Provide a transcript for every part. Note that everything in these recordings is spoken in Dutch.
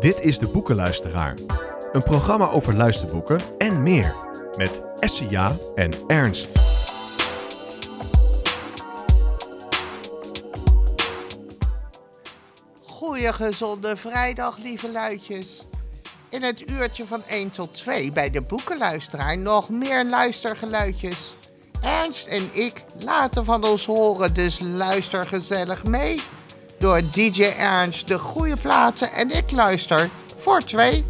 Dit is De Boekenluisteraar. Een programma over luisterboeken en meer. Met Essia en Ernst. Goeie gezonde vrijdag, lieve luidjes. In het uurtje van 1 tot 2 bij de boekenluisteraar nog meer luistergeluidjes. Ernst en ik laten van ons horen, dus luister gezellig mee. Door DJ Ernst de goede platen en ik luister voor twee.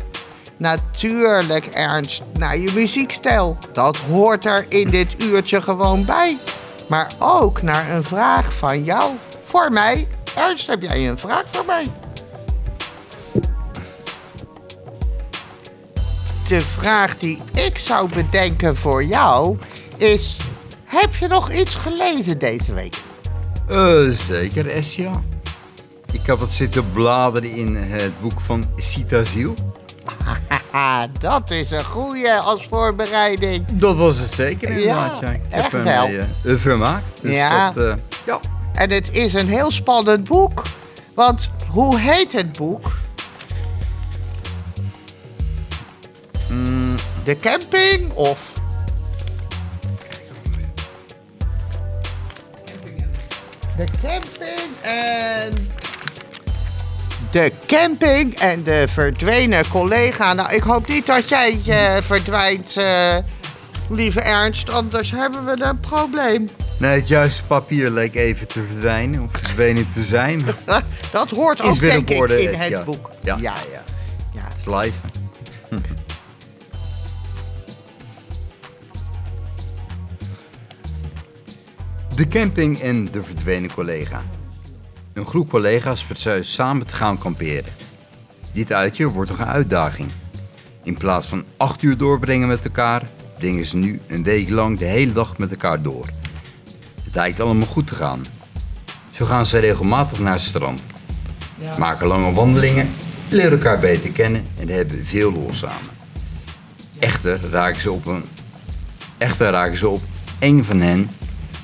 Natuurlijk, Ernst, naar je muziekstijl. Dat hoort er in dit uurtje gewoon bij. Maar ook naar een vraag van jou. Voor mij. Ernst, heb jij een vraag voor mij? De vraag die ik zou bedenken voor jou is... Heb je nog iets gelezen deze week? Eh, zeker, Essia. Ik heb wat zitten bladeren in het boek van Citaziel. Haha, dat is een goeie als voorbereiding. Dat was het zeker inderdaad, Ja, ja. Ik echt heb hem wel. mee, eh, vermaakt. Dus Ja. dat, eh, ja. En het is een heel spannend boek. Want hoe heet het boek? Mm, De camping of... De camping en... De camping en de verdwenen collega. Nou, ik hoop niet dat jij eh, verdwijnt, eh, lieve Ernst. Anders hebben we een probleem. nee, het juiste papier leek even te verdwijnen of verdwenen te zijn. Dat hoort ook, denk ik, in is, het ja. boek. Ja. ja, ja. ja. is live. De camping en de verdwenen collega. Een groep collega's besluit samen te gaan kamperen. Dit uitje wordt nog een uitdaging. In plaats van acht uur doorbrengen met elkaar, brengen ze nu een week lang de hele dag met elkaar door. Het lijkt allemaal goed te gaan. Zo gaan ze regelmatig naar het strand. Maken lange wandelingen, leren elkaar beter kennen en hebben veel lol samen. Echter raken ze op een echter raken ze op een van hen,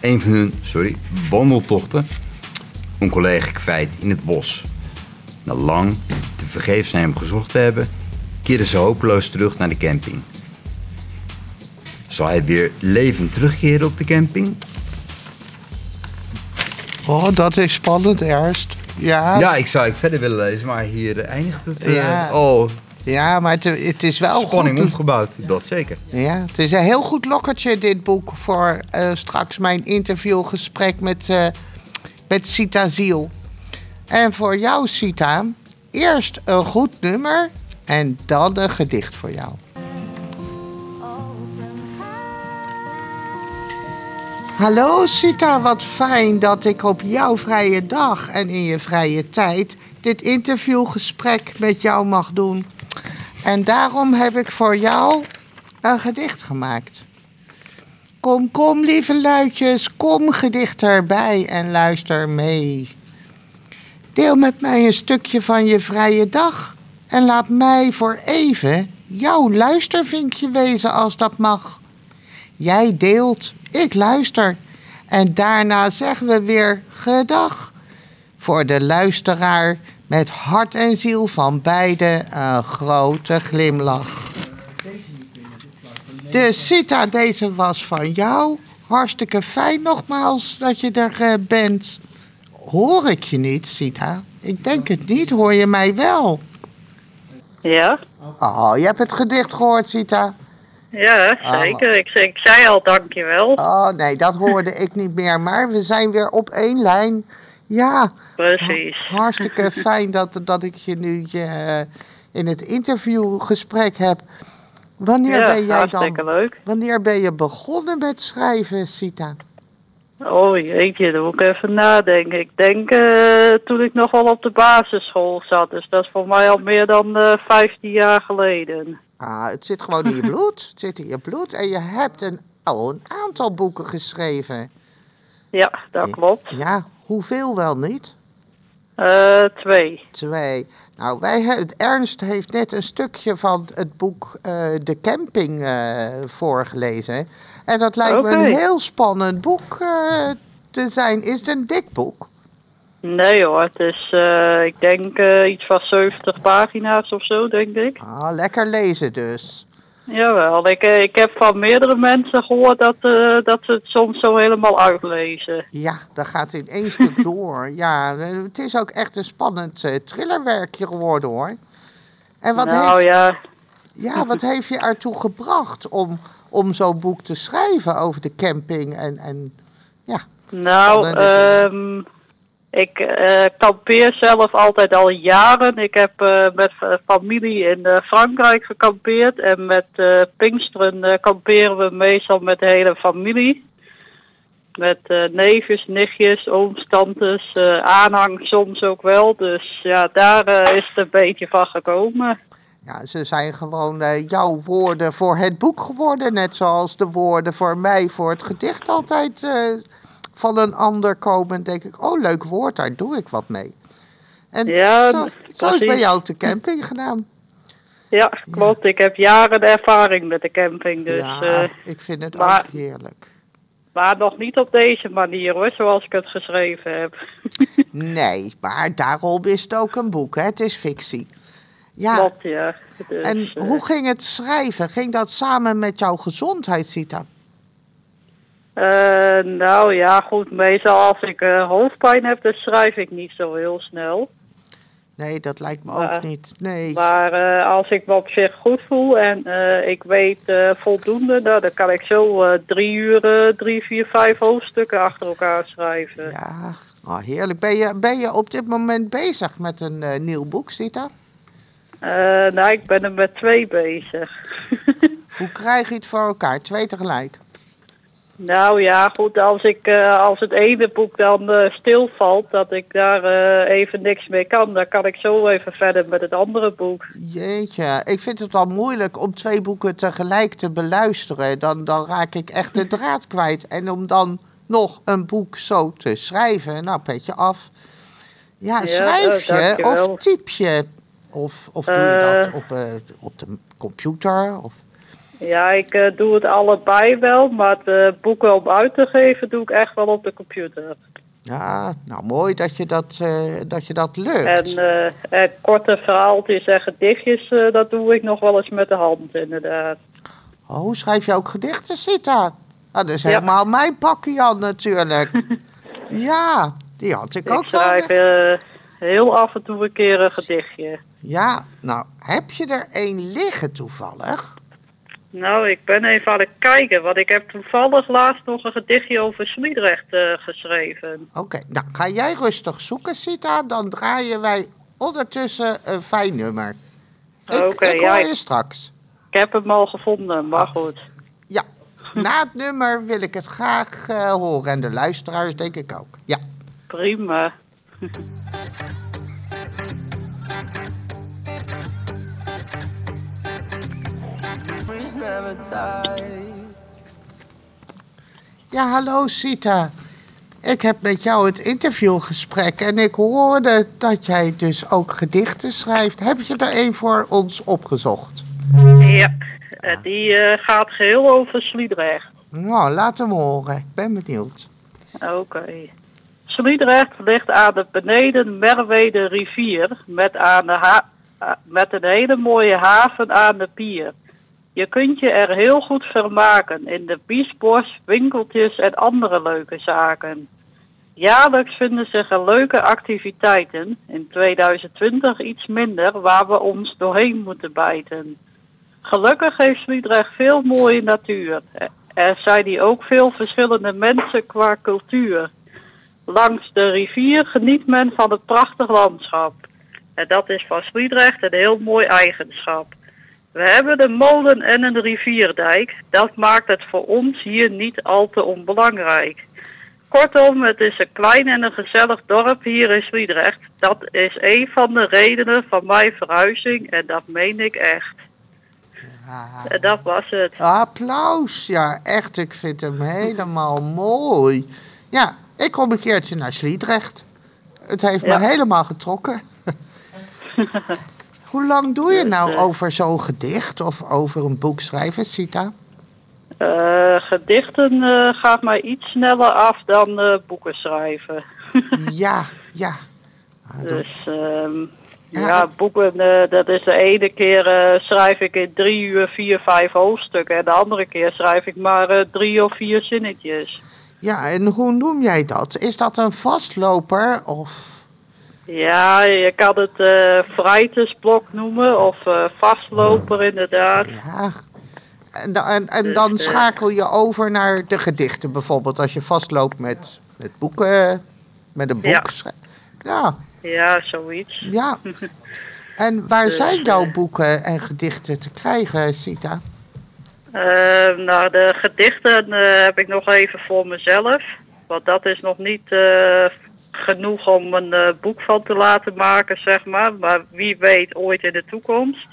een van hun, sorry, wandeltochten, een collega kwijt in het bos. Na lang te vergeefs naar hem gezocht te hebben, keren ze hopeloos terug naar de camping. Zal hij weer levend terugkeren op de camping? Oh, dat is spannend, Ernst. Ja, ja. Ja, ik zou ik verder willen lezen, maar hier eindigt het. eh, Ja. Oh, maar het, het is wel spanning goed. opgebouwd, dat zeker. Ja, het is een heel goed lokkertje, dit boek, voor eh, straks mijn interviewgesprek met, eh met Sita Ziel. En voor jou, Sita, eerst een goed nummer en dan een gedicht voor jou. Hallo Sita, wat fijn dat ik op jouw vrije dag en in je vrije tijd dit interviewgesprek met jou mag doen. En daarom heb ik voor jou een gedicht gemaakt. Kom, kom, lieve luidjes, kom gedicht erbij en luister mee. Deel met mij een stukje van je vrije dag en laat mij voor even jouw luistervinkje wezen als dat mag. Jij deelt, ik luister en daarna zeggen we weer gedag. Voor de luisteraar met hart en ziel van beide een grote glimlach. Dus Sita, deze was van jou. Hartstikke fijn nogmaals dat je er eh, bent. Hoor ik je niet, Sita? Ik denk het niet. Hoor je mij wel? Ja, Oh, je hebt het gedicht gehoord, Sita. ja zeker. Ik, ik zei al dankjewel. Oh, nee, dat hoorde ik niet meer. Maar we zijn weer op één lijn. Ja, Precies. hartstikke fijn dat, dat ik je nu eh, in het interviewgesprek heb. Wanneer ja, ben jij dan? leuk. Wanneer ben je begonnen met schrijven, Sita? Oh jeetje, dan moet ik even nadenken. Ik denk eh, toen ik nog wel op de basisschool zat. Dus dat is voor mij al meer dan eh 15 jaar geleden. Ah, het zit gewoon in je bloed. Het zit in je bloed. En je hebt een, al een aantal boeken geschreven. Ja, dat klopt. Ja, hoeveel wel niet? Eh, twee. Twee. Nou, wij, he- Ernst heeft net een stukje van het boek eh, De Camping eh, voorgelezen. En dat lijkt me een heel spannend boek eh, te zijn. Is het een dik boek? Nee hoor, het is, ik denk iets van 70 pagina's of zo, denk ik. Ah, lekker lezen dus. Jawel, ik, eh, ik heb van meerdere mensen gehoord dat, eh, dat ze het soms zo helemaal uitlezen. Ja, dat gaat in één stuk door. Ja, eh, het is ook echt een spannend thrillerwerkje geworden hoor. En wat, nou heeft, ja, ja, wat heeft je ertoe gebracht om, om zo'n boek te schrijven over de camping? En, en ja, nou, ehm, ik eh, kampeer zelf altijd al jaren. Ik heb eh, met familie in eh, Frankrijk gekampeerd. En met Pinksteren kamperen we meestal met de hele familie. Met neefjes, nichtjes, ooms, tantes, aanhang soms ook wel. Dus ja, daar is het een beetje van gekomen. ja, ze zijn gewoon jouw woorden voor het boek geworden. Net zoals de woorden voor mij voor het gedicht altijd van een ander komen. En denk ik, oh leuk woord, daar doe ik wat mee. En Ja, zo, zo is bij jou op de camping gedaan. Ja, klopt. Ik heb jaren ervaring met de camping. Dus, ja, eh, ik vind het maar- ook heerlijk. maar nog niet op deze manier hoor, zoals ik het geschreven heb. Nee, maar daarom is het ook een boek, hè? Het is fictie. Ja, Klopt, ja. Dus, en eh, hoe ging het schrijven? Ging dat samen met jouw gezondheid, Sita? Eh, nou ja, goed. Meestal als ik eh, hoofdpijn heb, dan schrijf ik niet zo heel snel. Nee, dat lijkt me ook niet. Nee. Maar eh, als ik me op zich goed voel en ik weet voldoende, nou, dan kan ik zo drie uur, drie, vier, vijf hoofdstukken achter elkaar schrijven. Ja, oh, heerlijk. Ben je, ben je op dit moment bezig met een nieuw boek, Sita? Eh, nou, ik ben er met twee bezig. Hoe krijg je het voor elkaar? Twee tegelijk? Nou ja, goed, als, ik, eh, als het ene boek dan eh, stilvalt, dat ik daar eh, even niks mee kan, dan kan ik zo even verder met het andere boek. Jeetje, ik vind het al moeilijk om twee boeken tegelijk te beluisteren. Dan, dan raak ik echt de draad kwijt. En om dan nog een boek zo te schrijven, nou, petje af. Ja, Ja, schrijf je dankjewel. of typ je? Of, of doe je dat op, op de computer? Of... Ja, ik eh, doe het allebei wel, maar het eh, boeken om uit te geven doe ik echt wel op de computer. Ja, nou mooi dat je dat, eh, dat, je dat lukt. En korte verhaaltjes en gedichtjes, dat doe ik nog wel eens met de hand, inderdaad. Oh, schrijf je ook gedichten, Sita? Nou, dat is Ja. helemaal mijn pakje Jan natuurlijk. ja, die had ik, Ik ook wel. schrijf eh, heel af en toe een keer een gedichtje. Ja, nou, heb je er één liggen toevallig? Nou, ik ben even aan het kijken, want ik heb toevallig laatst nog een gedichtje over Sliedrecht eh, geschreven. Oké, nou ga jij rustig zoeken, Sita. Dan draaien wij ondertussen een fijn nummer. Oké, ik ja, hoor je straks. Ik heb hem al gevonden, maar Ah. goed. Ja, na het nummer wil ik het graag eh, horen. En de luisteraars denk ik ook. Ja. Prima. Ja, hallo Sita. Ik heb met jou het interviewgesprek en ik hoorde dat jij dus ook gedichten schrijft. Heb je er een voor ons opgezocht? Ja, eh, die eh, gaat geheel over Sliedrecht. Nou, laat hem horen. Ik ben benieuwd. Oké. Sliedrecht ligt aan de beneden Merwede rivier met, aan de ha- met een hele mooie haven aan de pier. Je kunt je er heel goed vermaken in de biesbos, winkeltjes en andere leuke zaken. Jaarlijks vinden zich er leuke activiteiten, in 2020 iets minder, waar we ons doorheen moeten bijten. Gelukkig heeft Sliedrecht veel mooie natuur. Er zijn hier ook veel verschillende mensen qua cultuur. Langs de rivier geniet men van het prachtig landschap. En dat is van Sliedrecht een heel mooi eigenschap. We hebben een molen en een rivierdijk. Dat maakt het voor ons hier niet al te onbelangrijk. Kortom, het is een klein en een gezellig dorp hier in Sliedrecht. Dat is een van de redenen van mijn verhuizing en dat meen ik echt. En dat was het. Applaus. Ja, echt. Ik vind hem helemaal mooi. Ja, ik kom een keertje naar Sliedrecht. Het heeft Ja. me helemaal getrokken. Hoe lang doe je nou over zo'n gedicht of over een boek schrijven, Sita? Eh, gedichten eh, gaat mij iets sneller af dan eh, boeken schrijven. Ja, ja. Ah, Dus ehm, Ja. ja, boeken, dat is de ene keer schrijf ik in drie uur vier, vijf hoofdstukken. En de andere keer schrijf ik maar drie of vier zinnetjes. Ja, en hoe noem jij dat? Is dat een vastloper of... Ja, je kan het eh vrijtesblok noemen of eh, vastloper inderdaad. Ja. En, en, en dan Dus, eh, schakel je over naar de gedichten bijvoorbeeld. Als je vastloopt met, met boeken, met een boek. Ja. Ja, Ja, zoiets. ja. En waar Dus, zijn jouw boeken en gedichten te krijgen, Sita? Nou, de gedichten heb ik nog even voor mezelf. Want dat is nog niet genoeg om een eh, boek van te laten maken, zeg maar. Maar wie weet ooit in de toekomst.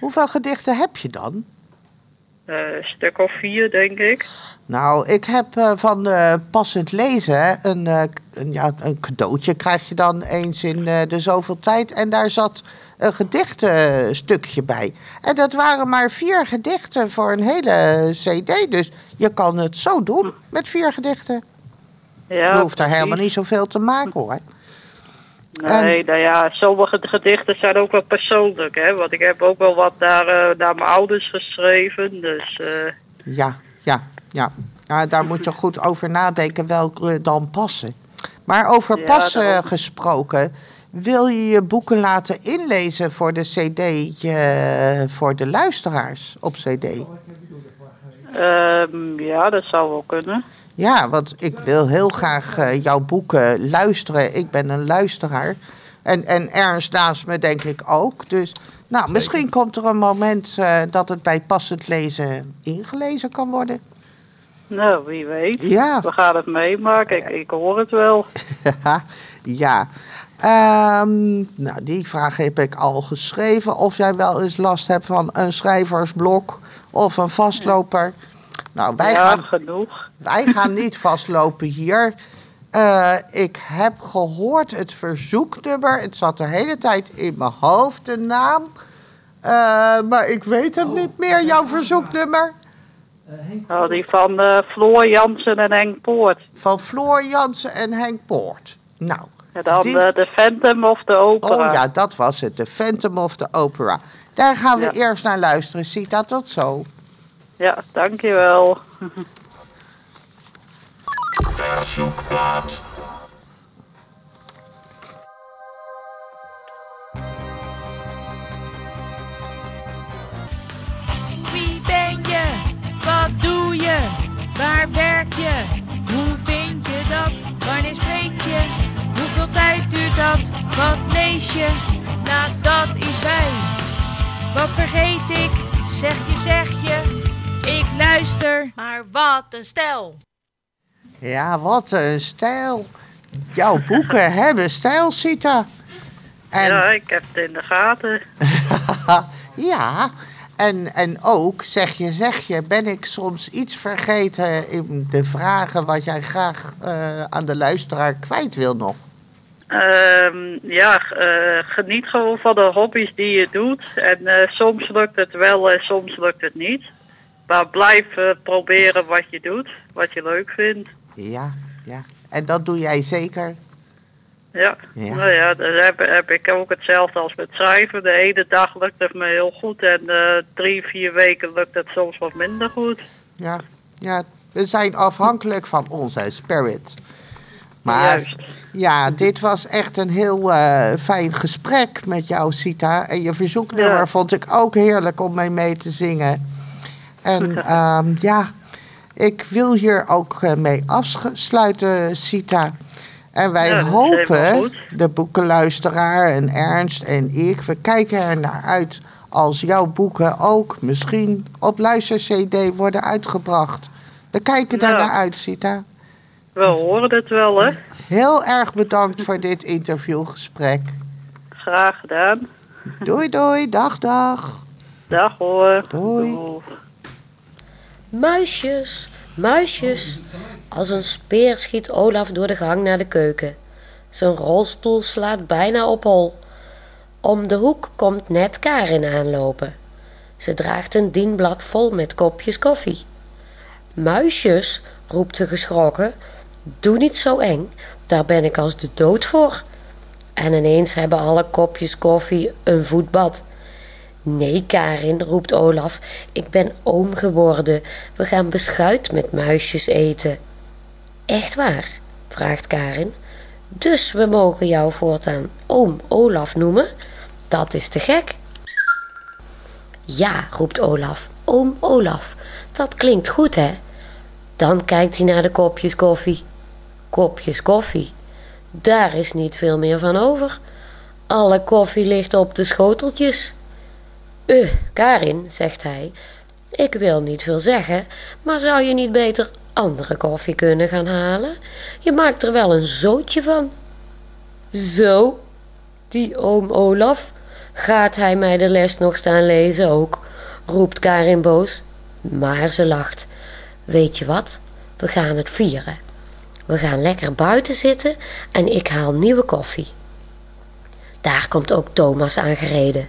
Hoeveel gedichten heb je dan? Eh, een stuk of vier, denk ik. Nou, ik heb eh, van eh, passend lezen een, een, ja, een cadeautje krijg je dan eens in de zoveel tijd. En daar zat een gedichtenstukje bij. En dat waren maar vier gedichten voor een hele cd. Dus je kan het zo doen met vier gedichten. Ja, je hoeft daar helemaal niet zoveel te maken hoor. Nee, nou ja, sommige gedichten zijn ook wel persoonlijk, hè. Want ik heb ook wel wat naar, eh, naar mijn ouders geschreven. Dus eh, Ja, ja, ja. ja daar moet je goed over nadenken welke dan passen. Maar over Ja, passen daarom. gesproken, wil je je boeken laten inlezen voor de CD eh, voor de luisteraars op CD? ehm, ja, dat zou wel kunnen. Ja, want ik wil heel graag eh, jouw boeken luisteren. Ik ben een luisteraar. En, en Ernst naast me denk ik ook. Dus nou, misschien komt er een moment eh, dat het bij passend lezen ingelezen kan worden. Nou, wie weet. Ja. We gaan het meemaken. Ik, ik hoor het wel. ja. Ehm, nou, die vraag heb ik al geschreven. Of jij wel eens last hebt van een schrijversblok of een vastloper. Nou, wij, ja, gaan, genoeg. wij gaan niet vastlopen hier. Eh, ik heb gehoord het verzoeknummer. Het zat de hele tijd in mijn hoofd, de naam. Eh, maar ik weet het niet meer, jouw verzoeknummer. Nou, die van eh, Floor Jansen en Henk Poort. Van Floor Jansen en Henk Poort. Nou, En dan Die- eh, de Phantom of de Opera. Oh ja, dat was het. The Phantom of the Opera. Daar gaan we Ja. eerst naar luisteren. Sita, tot zo. Ja, dankjewel. Wie ben je? Wat doe je? Waar werk je? Hoe vind je dat? Wanneer spreek je? Hoeveel tijd duurt dat? Wat lees je? Nou, dat is wij. Wat vergeet ik? Zeg je, zeg je. Ik luister. Maar wat een stel. Ja, wat een stijl. Jouw boeken hebben stijl, Sita. En, Ja, ik heb het in de gaten. ja, en, en ook, zeg je, zeg je, ben ik soms iets vergeten in de vragen wat jij graag eh, aan de luisteraar kwijt wil nog? Ehm, ja, eh, geniet gewoon van de hobby's die je doet. En eh, soms lukt het wel en soms lukt het niet. Maar blijf eh, proberen wat je doet, wat je leuk vindt. Ja, ja. En dat doe jij zeker? Ja, Ja. nou ja, dan heb, heb ik ook hetzelfde als met schrijven. De ene dag lukt het me heel goed en eh, drie, vier weken lukt het soms wat minder goed. Ja, ja, we zijn afhankelijk van onze spirit. Maar Juist. ja, dit was echt een heel eh, fijn gesprek met jou, Sita. En je verzoeknummer Ja. vond ik ook heerlijk om mee mee te zingen. En ehm, ja, ik wil hier ook eh, mee afsluiten, Sita. En wij Ja, hopen, de boekenluisteraar en Ernst en ik, we kijken er naar uit als jouw boeken ook misschien op luister-CD worden uitgebracht. We kijken daar naar uit, Sita. We horen het wel, hè. Heel erg bedankt voor dit interviewgesprek. Graag gedaan. Doei, doei, dag, dag. Dag hoor. Doei. Doei. Muisjes, muisjes. Als een speer schiet Olaf door de gang naar de keuken. Zijn rolstoel slaat bijna op hol. Om de hoek komt net Karin aanlopen. Ze draagt een dienblad vol met kopjes koffie. Muisjes, roept ze geschrokken. Doe niet zo eng. Daar ben ik als de dood voor. En ineens hebben alle kopjes koffie een voetbad. Nee, Karin, roept Olaf, ik ben oom geworden. We gaan beschuit met muisjes eten. Echt waar? vraagt Karin. Dus we mogen jou voortaan oom Olaf noemen? Dat is te gek. Ja, roept Olaf, oom Olaf. Dat klinkt goed, hè? Dan kijkt hij naar de kopjes koffie. Kopjes koffie. Daar is niet veel meer van over. Alle koffie ligt op de schoteltjes. Eh, Karin, zegt hij, ik wil niet veel zeggen, maar zou je niet beter andere koffie kunnen gaan halen? Je maakt er wel een zootje van. Zo, die oom Olaf, gaat hij mij de les nog staan lezen ook, roept Karin boos. Maar ze lacht. Weet je wat? We gaan het vieren. We gaan lekker buiten zitten en ik haal nieuwe koffie. Daar komt ook Thomas aangereden.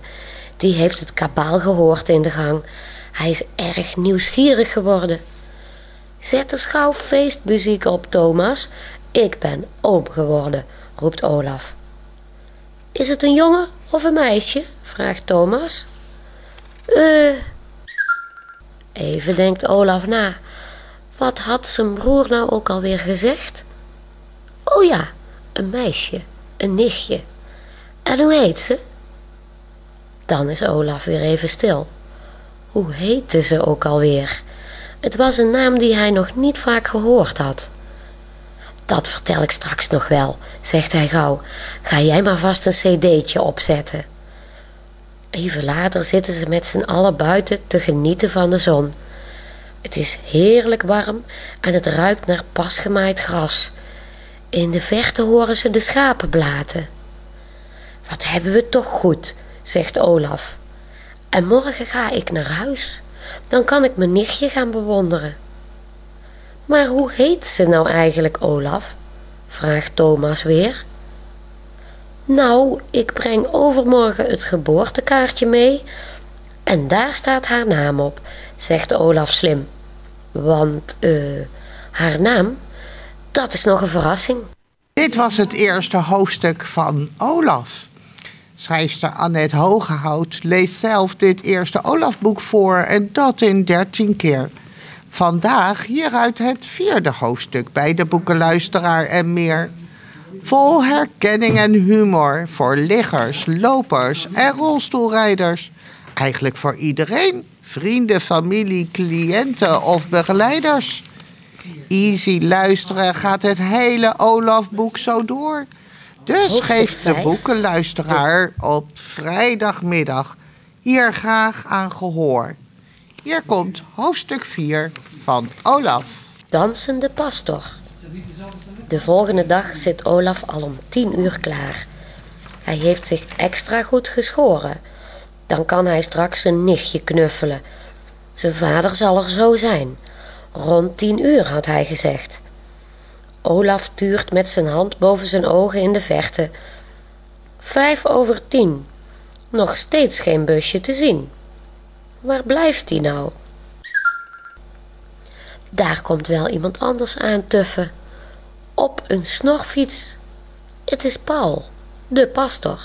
Die heeft het kabaal gehoord in de gang. Hij is erg nieuwsgierig geworden. Zet er gauw feestmuziek op, Thomas. Ik ben oom geworden, roept Olaf. Is het een jongen of een meisje? vraagt Thomas. Eh. Even denkt Olaf na. Wat had zijn broer nou ook alweer gezegd? Oh ja, een meisje, een nichtje. En hoe heet ze? Dan is Olaf weer even stil. Hoe heette ze ook alweer? Het was een naam die hij nog niet vaak gehoord had. Dat vertel ik straks nog wel, zegt hij gauw. Ga jij maar vast een cd'tje opzetten. Even later zitten ze met z'n allen buiten te genieten van de zon. Het is heerlijk warm en het ruikt naar pasgemaaid gras. In de verte horen ze de schapen blaten. Wat hebben we toch goed, zegt Olaf. En morgen ga ik naar huis. Dan kan ik mijn nichtje gaan bewonderen. Maar hoe heet ze nou eigenlijk, Olaf? vraagt Thomas weer. Nou, ik breng overmorgen het geboortekaartje mee en daar staat haar naam op, zegt Olaf slim. Want, eh, haar naam, dat is nog een verrassing. Dit was het eerste hoofdstuk van Olaf. Schrijfster Annette Hogehout leest zelf dit eerste Olaf-boek voor en dat in dertien keer. Vandaag hieruit het vierde hoofdstuk bij de boekenluisteraar en meer. Vol herkenning en humor voor liggers, lopers en rolstoelrijders. Eigenlijk voor iedereen, vrienden, familie, cliënten of begeleiders. Easy luisteren gaat het hele Olaf-boek zo door. Dus geeft de boekenluisteraar op vrijdagmiddag hier graag aan gehoor. Hier komt hoofdstuk 4 van Olaf. Dansende pastor. De volgende dag zit Olaf al om tien uur klaar. Hij heeft zich extra goed geschoren. Dan kan hij straks zijn nichtje knuffelen. Zijn vader zal er zo zijn. Rond tien uur had hij gezegd. Olaf tuurt met zijn hand boven zijn ogen in de verte. Vijf over tien. Nog steeds geen busje te zien. Waar blijft hij nou? Daar komt wel iemand anders aantuffen. Op een snorfiets. Het is Paul, de pastor.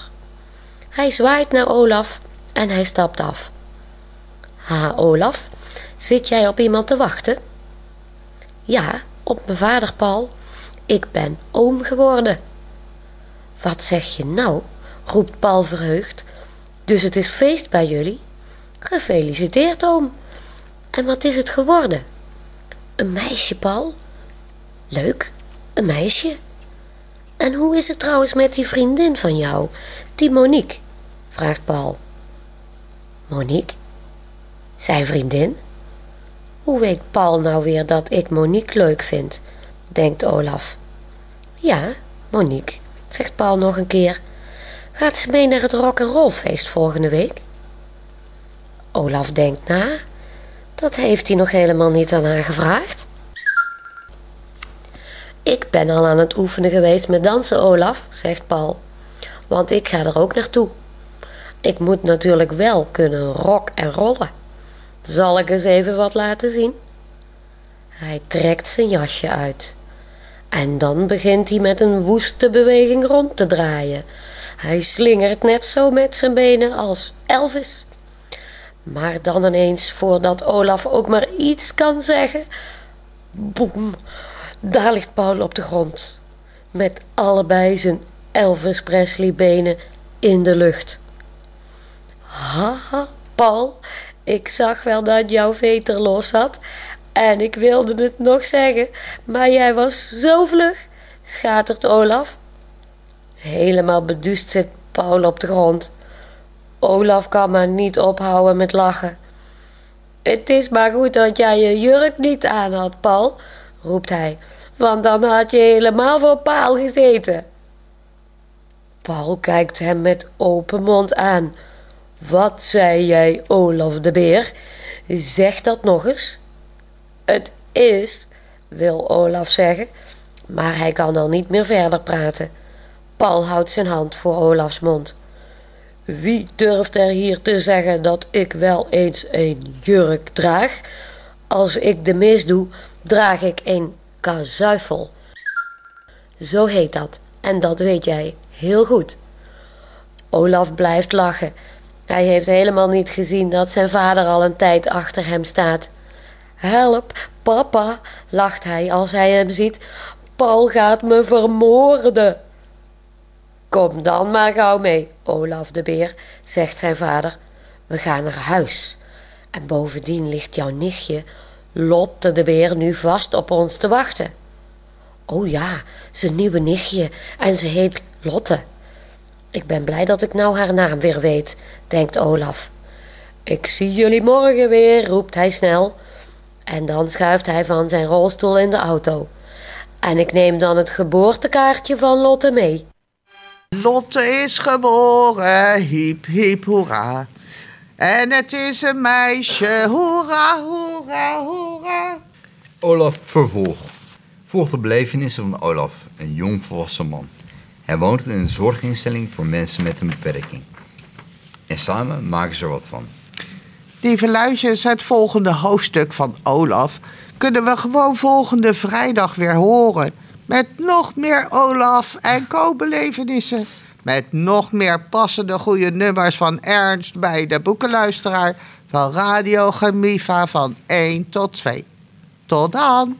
Hij zwaait naar Olaf en hij stapt af. Ha, Olaf, zit jij op iemand te wachten? Ja, op mijn vader Paul. Ik ben oom geworden. Wat zeg je nou? roept Paul verheugd. Dus het is feest bij jullie? Gefeliciteerd, oom. En wat is het geworden? Een meisje, Paul? Leuk, een meisje. En hoe is het trouwens met die vriendin van jou, die Monique? vraagt Paul. Monique? Zijn vriendin? Hoe weet Paul nou weer dat ik Monique leuk vind? denkt Olaf. Ja, Monique, zegt Paul nog een keer. Gaat ze mee naar het rock and roll feest volgende week? Olaf denkt na. Dat heeft hij nog helemaal niet aan haar gevraagd. Ik ben al aan het oefenen geweest met dansen, Olaf, zegt Paul. Want ik ga er ook naartoe. Ik moet natuurlijk wel kunnen rock en rollen. Zal ik eens even wat laten zien? Hij trekt zijn jasje uit. En dan begint hij met een woeste beweging rond te draaien. Hij slingert net zo met zijn benen als Elvis. Maar dan ineens, voordat Olaf ook maar iets kan zeggen, boem, daar ligt Paul op de grond. Met allebei zijn Elvis Presley benen in de lucht. Haha, Paul, ik zag wel dat jouw veter los zat en ik wilde het nog zeggen, maar jij was zo vlug, schatert Olaf. Helemaal beduust zit Paul op de grond. Olaf kan maar niet ophouden met lachen. Het is maar goed dat jij je jurk niet aan had, Paul, roept hij, want dan had je helemaal voor paal gezeten. Paul kijkt hem met open mond aan. Wat zei jij, Olaf de Beer? Zeg dat nog eens. Het is, wil Olaf zeggen, maar hij kan al niet meer verder praten. Paul houdt zijn hand voor Olafs mond. Wie durft er hier te zeggen dat ik wel eens een jurk draag? Als ik de mis doe, draag ik een kazuifel. Zo heet dat, en dat weet jij heel goed. Olaf blijft lachen. Hij heeft helemaal niet gezien dat zijn vader al een tijd achter hem staat. Help, papa, lacht hij als hij hem ziet. Paul gaat me vermoorden. Kom dan maar gauw mee, Olaf de Beer, zegt zijn vader. We gaan naar huis. En bovendien ligt jouw nichtje, Lotte de Beer, nu vast op ons te wachten. O ja, zijn nieuwe nichtje en ze heet Lotte. Ik ben blij dat ik nou haar naam weer weet, denkt Olaf. Ik zie jullie morgen weer, roept hij snel. En dan schuift hij van zijn rolstoel in de auto. En ik neem dan het geboortekaartje van Lotte mee. Lotte is geboren, hiep hiep hoera. En het is een meisje, hoera, hoera, hoera. Olaf vervolg. Volgt de belevenissen van Olaf, een jong volwassen man. Hij woont in een zorginstelling voor mensen met een beperking. En samen maken ze er wat van. Lieve luisteraars, het volgende hoofdstuk van Olaf kunnen we gewoon volgende vrijdag weer horen. Met nog meer Olaf en co-belevenissen. Met nog meer passende goede nummers van Ernst bij de boekenluisteraar van Radio Gemiva van 1 tot 2. Tot dan!